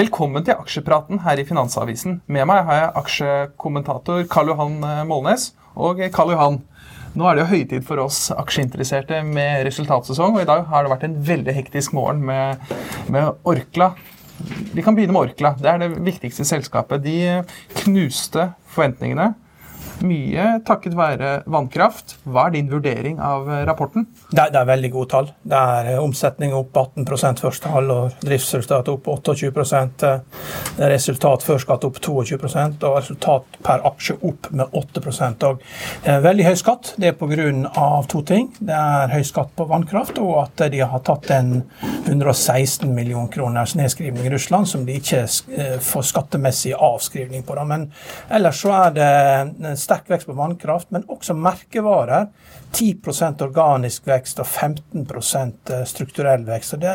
Velkommen til aksjepraten her i Finansavisen. Med meg har jeg aksjekommentator Karl Johan eh, Målnes. Og Karl Johan, nå er det jo høytid for oss aksjeinteresserte med resultatsesong, og i dag har det vært en veldig hektisk morgen med, med Orkla. Vi kan begynne med Orkla. Det er det viktigste selskapet. De knuste forventningene. Mye takket være vannkraft. Hva er din vurdering av eh, rapporten? Det, det er veldig gode tall. Det er eh, omsetning opp 18% første halvår, driftsresultat opp 28 eh, resultat før skatt opp 22% og resultat per aksje opp med 8% og Veldig høy skatt. Det er pga. to ting. Det er høy skatt på vannkraft, og at de har tatt en 116 million kroners nedskrivning i Russland som de ikke får skattemessig avskrivning på. Men ellers så er det sterk vekst på vannkraft, men også merkevarer. 10% organisk vekst og 15 eh, strukturell vekst. Så det,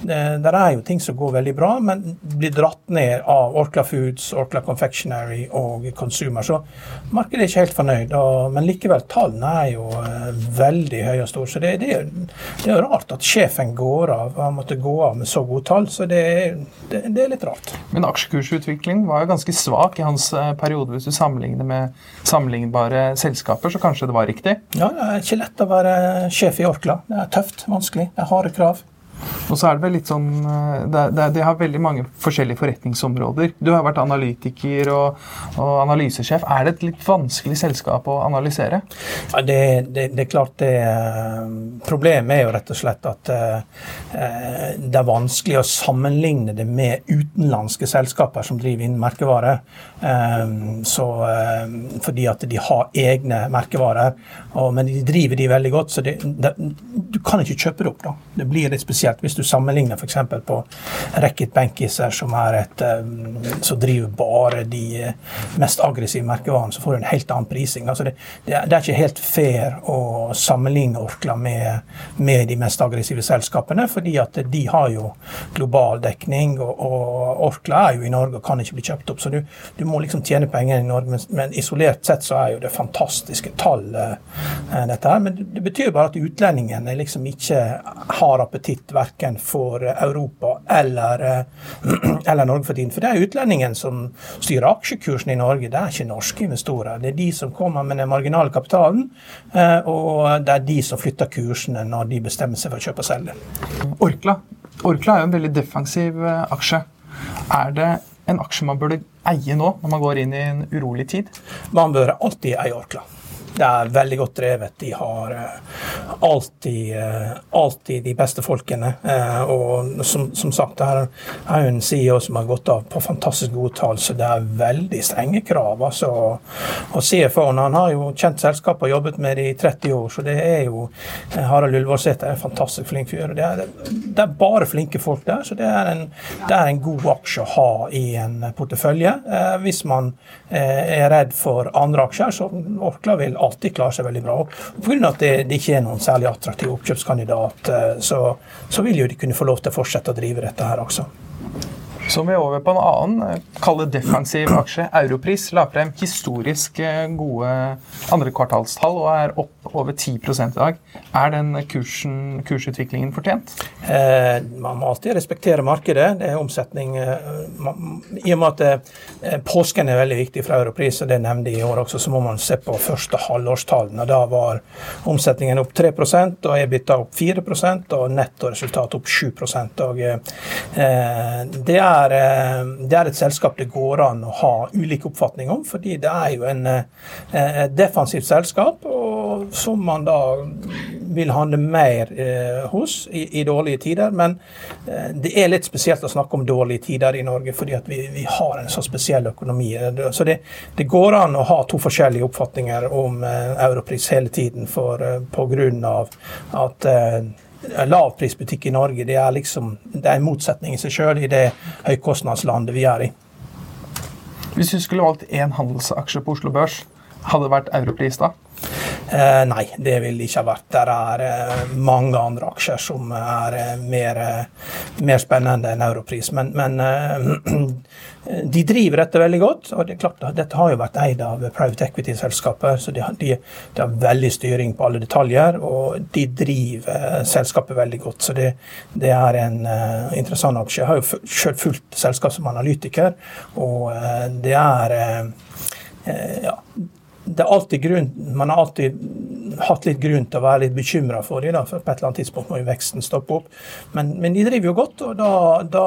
det, det, er jo ting som går veldig bra, men blir dratt ned av Orkla Foods, Orkla Confectionery og Consumer. Så markedet er ikke helt fornøyd. Og, men likevel, tallene er jo uh, veldig høye og store. Så det, det, det er jo rart at sjefen går av, han måtte gå av med så gode tall. Så det, er litt rart. Men aksjekursutvikling var jo ganske svak i hans uh, periode, hvis du sammenligner med sammenlignbare selskaper, så kanskje det var riktig? Ja, det er ikke lett å være sjef i Orkla. Det er tøft, vanskelig, det er harde krav. Og så er det vel litt sånn eh, det, det, det, har veldig mange forskjellige forretningsområder. Du har vært analytiker og, og analysesjef. Er det et litt vanskelig selskap å analysere? Ja, det, det, er klart det eh, Problemet er jo rett og slett at uh, det er vanskelig å sammenligne det med utenlandske selskaper som driver inn merkevare. Um, så, um, fordi at de har egne merkevarer. Og, men de driver de veldig godt, så du kan ikke kjøpe det opp. da. Det blir litt spesielt spesielt hvis du sammenligner f.eks. på Racket Bankiser, som, et, eh, som driver bare de eh, mest aggressive merkevarene, så får du en helt annen prising. Altså det, det, er, ikke helt fair å sammenligne Orkla med, med, de mest aggressive selskapene, fordi at de har jo global dekning, og, og Orkla er jo i Norge og kan ikke bli kjøpt opp. Så du, du må liksom tjene penger i Norge, men, men, isolert sett så er jo det fantastiske tall, eh, dette her. Men det betyr bare at utlendingene liksom ikke har appetitt verken for Europa eller, eh, eller Norge for tiden. For det er utlendingen som styrer aksjekursen i Norge, det er ikke norske investorer. Det er de som kommer med den marginale kapitalen, eh, og det er de som flytter kursene når de bestemmer seg for å kjøpe og selge. Orkla. Orkla er jo en veldig defensiv eh, aksje. Er det en aksje man burde eie nå, når man går inn i en urolig tid? Man bør alltid eie Orkla. Det er veldig godt drevet. De har uh, alltid, uh, alltid, de beste folkene. Uh, og som, som, sagt, det er jo en CEO som har gått av på fantastisk gode tall, så det er veldig strenge krav. Altså. Og CFO-en han har jo kjent selskapet og jobbet med det i 30 år, så det er jo Harald Ullevålsæter er en fantastisk flink fyr. Det, det, er bare flinke folk der, så det er en, det er en god aksje å ha i en portefølje. hvis man er redd for andre aksjer, så Orkla vil alltid klarer seg veldig bra. Og Pga. at det, det, ikke er noen særlig attraktiv oppkjøpskandidat, eh, så, så vil jo de kunne få lov til å fortsette å drive dette her også. Så vi er over på en annen, kalle defensiv aksje. Europris la frem historisk eh, gode andrekvartalstall og er opp over 10 i dag. Er den kursen, kursutviklingen fortjent? Eh, man må alltid respektere markedet. Det er omsetning eh, I og med at eh, påsken er veldig viktig for Europris, og det nevnte jeg i år også, så må man se på første halvårstallene. Da var omsetningen opp 3% og EBITDA opp 4% og nettoresultatet opp 7% og, eh, det er er, eh, det er et selskap det går an å ha ulik oppfatning om, fordi det er jo en, eh, defensivt selskap og som man da vil handle mer eh, hos i, i, dårlige tider. Men det er litt spesielt å snakke om dårlige tider i Norge, fordi at vi, vi har en så spesiell økonomi. Så det, det, går an å ha to forskjellige oppfatninger om europris hele tiden for, på grunn av at lavprisbutikk i Norge det er liksom, det er en motsetning i seg sjøl i det høykostnadslandet vi er i. Hvis du skulle valgt én handelsaksje på Oslo Børs, hadde det vært Europris da? Eh, nei, det vil det ikke ha vært. Det er eh, mange andre aksjer som er eh, mer, eh, mer, spennende enn Europris. Men, men de driver dette veldig godt. og det er klart Dette har jo vært eid av private equity-selskaper, så de, de, de, har veldig styring på alle detaljer. Og de driver selskapet veldig godt. Så det, det er en interessant aksje. Jeg har jo selv fulgt selskap som analytiker, og det er ja, det er alltid grunn, Man har alltid hatt litt grunn til å være litt bekymra for dem, for på et eller annet tidspunkt må jo veksten stoppe opp. Men, men de driver jo godt, og da, da,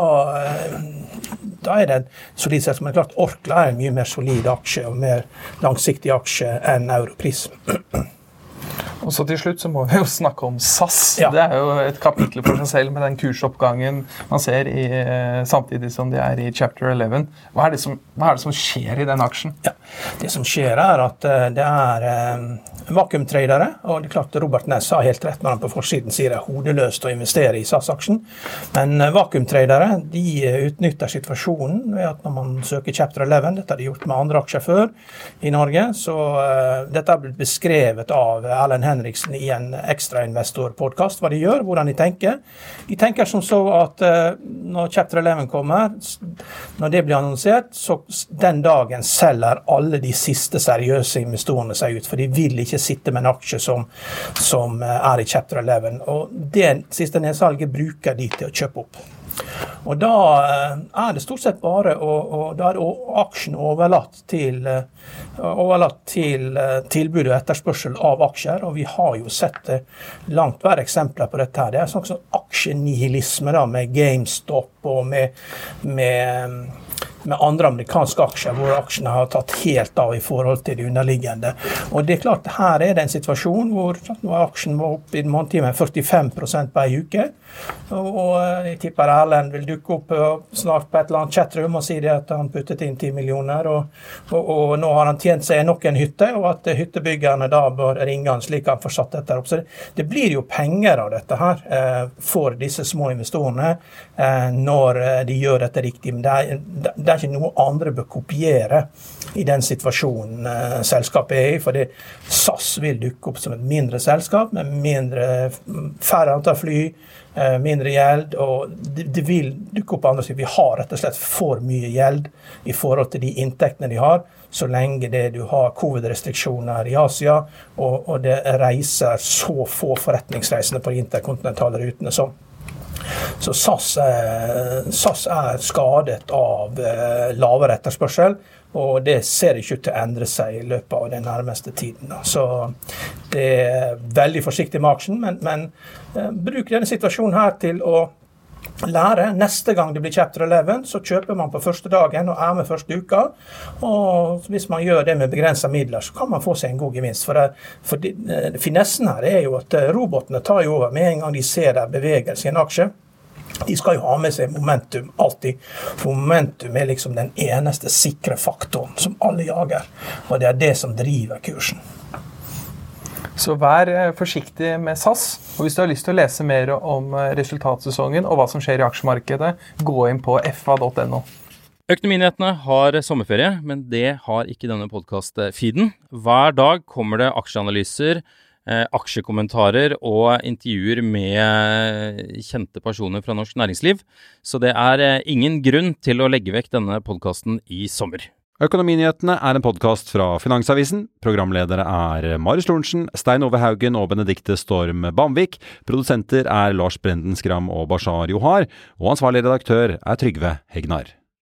da er det en solid selskap. Men klart Orkla er en mye mer solid aksje og mer langsiktig aksje enn Europris. Og så til slutt så må vi jo snakke om SAS. Ja. Det er jo et kapittel for seg selv med den kursoppgangen man ser i, eh, samtidig som de er i chapter 11. Hva er, som, hva er, det som, skjer i den aksjen? Ja. Det som skjer, er at eh, det er um, vakuumtradere. Og det er klart Robert Ness har helt rett når han på forsiden sier det er hodeløst å investere i SAS-aksjen. Men vakuumtradere de utnytter situasjonen ved at når man søker chapter 11, dette har de gjort med andre aksjer før i Norge, så dette har blitt beskrevet av Erlend Henriksen Henriksen i en ekstrainvestorpodkast hva de gjør, hvordan de tenker. De tenker som så at uh, når chapter 11 kommer, når det blir annonsert, så den dagen selger alle de siste seriøse investorene seg ut. For de vil ikke sitte med en aksje som, som eh, er i chapter 11. Og det siste nedsalget bruker de til å kjøpe opp. Og Da eh, er det stort sett bare og, da er aksjen overlatt til, eh, overlatt til eh, tilbud og etterspørsel av aksjer. Og vi har jo sett langt verre eksempler på dette. her. Det er sånn som aksjenihilisme da, med GameStop og med, med med andre amerikanske aksjer, hvor aksjene har tatt helt av i forhold til de underliggende. Og det er klart, Her er det en situasjon hvor aksjen var opp i månedtimen 45 på ei uke. Og jeg tipper Erlend vil dukke opp snart på et eller annet chatroom og si det at han puttet inn 10 millioner, og, og, og, nå har han tjent seg nok en hytte, og at hyttebyggerne da bør ringe han slik han får satt dette opp. Så det, det blir jo penger av dette her eh, for disse små investorene eh, når eh, de gjør dette riktig. Men det er, det er ikke noe andre bør kopiere i den situasjonen eh, selskapet er i. fordi SAS vil dukke opp som et mindre selskap med mindre, færre antall fly, eh, mindre gjeld. og det, det vil dukke opp andre. Vi har rett og slett for mye gjeld i forhold til de inntektene de har så lenge det du har covid-restriksjoner i Asia, og, og, det reiser så få forretningsreisende på de interkontinentale rutene som så SAS er, SAS er skadet av eh, lavere etterspørsel, og det ser ikke ut til å endre seg i løpet av den nærmeste tiden. Så det er veldig forsiktig med aksjen, men, men eh, bruk denne situasjonen her til å lære. Neste gang det blir chapter 11, så kjøper man på første dagen og er med første uka. Og hvis man gjør det med begrensa midler, så kan man få seg en god gevinst. For, det, for de, eh, finessen her er jo at robotene tar jo over med en gang de ser det bevegelse i en aksje. De skal jo ha med seg momentum alltid. For momentum er liksom den eneste sikre faktoren som alle jager. Og det er det som driver kursen. Så vær eh, forsiktig med SAS. Og hvis du har lyst til å lese mer om eh, resultatsesongen og hva som skjer i aksjemarkedet, gå inn på fa.no. Økonominyhetene har sommerferie, men det har ikke denne podkast-feeden. Hver dag kommer det aksjeanalyser aksjekommentarer og intervjuer med kjente personer fra norsk næringsliv. Så det er eh, ingen grunn til å legge vekk denne podkasten i sommer. Økonominyhetene er en podkast fra Finansavisen. Programledere er Marius Lorentzen, Stein Ove Haugen og Benedikte Storm Bamvik. Produsenter er Lars Brenden Skram og Bashar Johar. Og ansvarlig redaktør er Trygve Hegnar.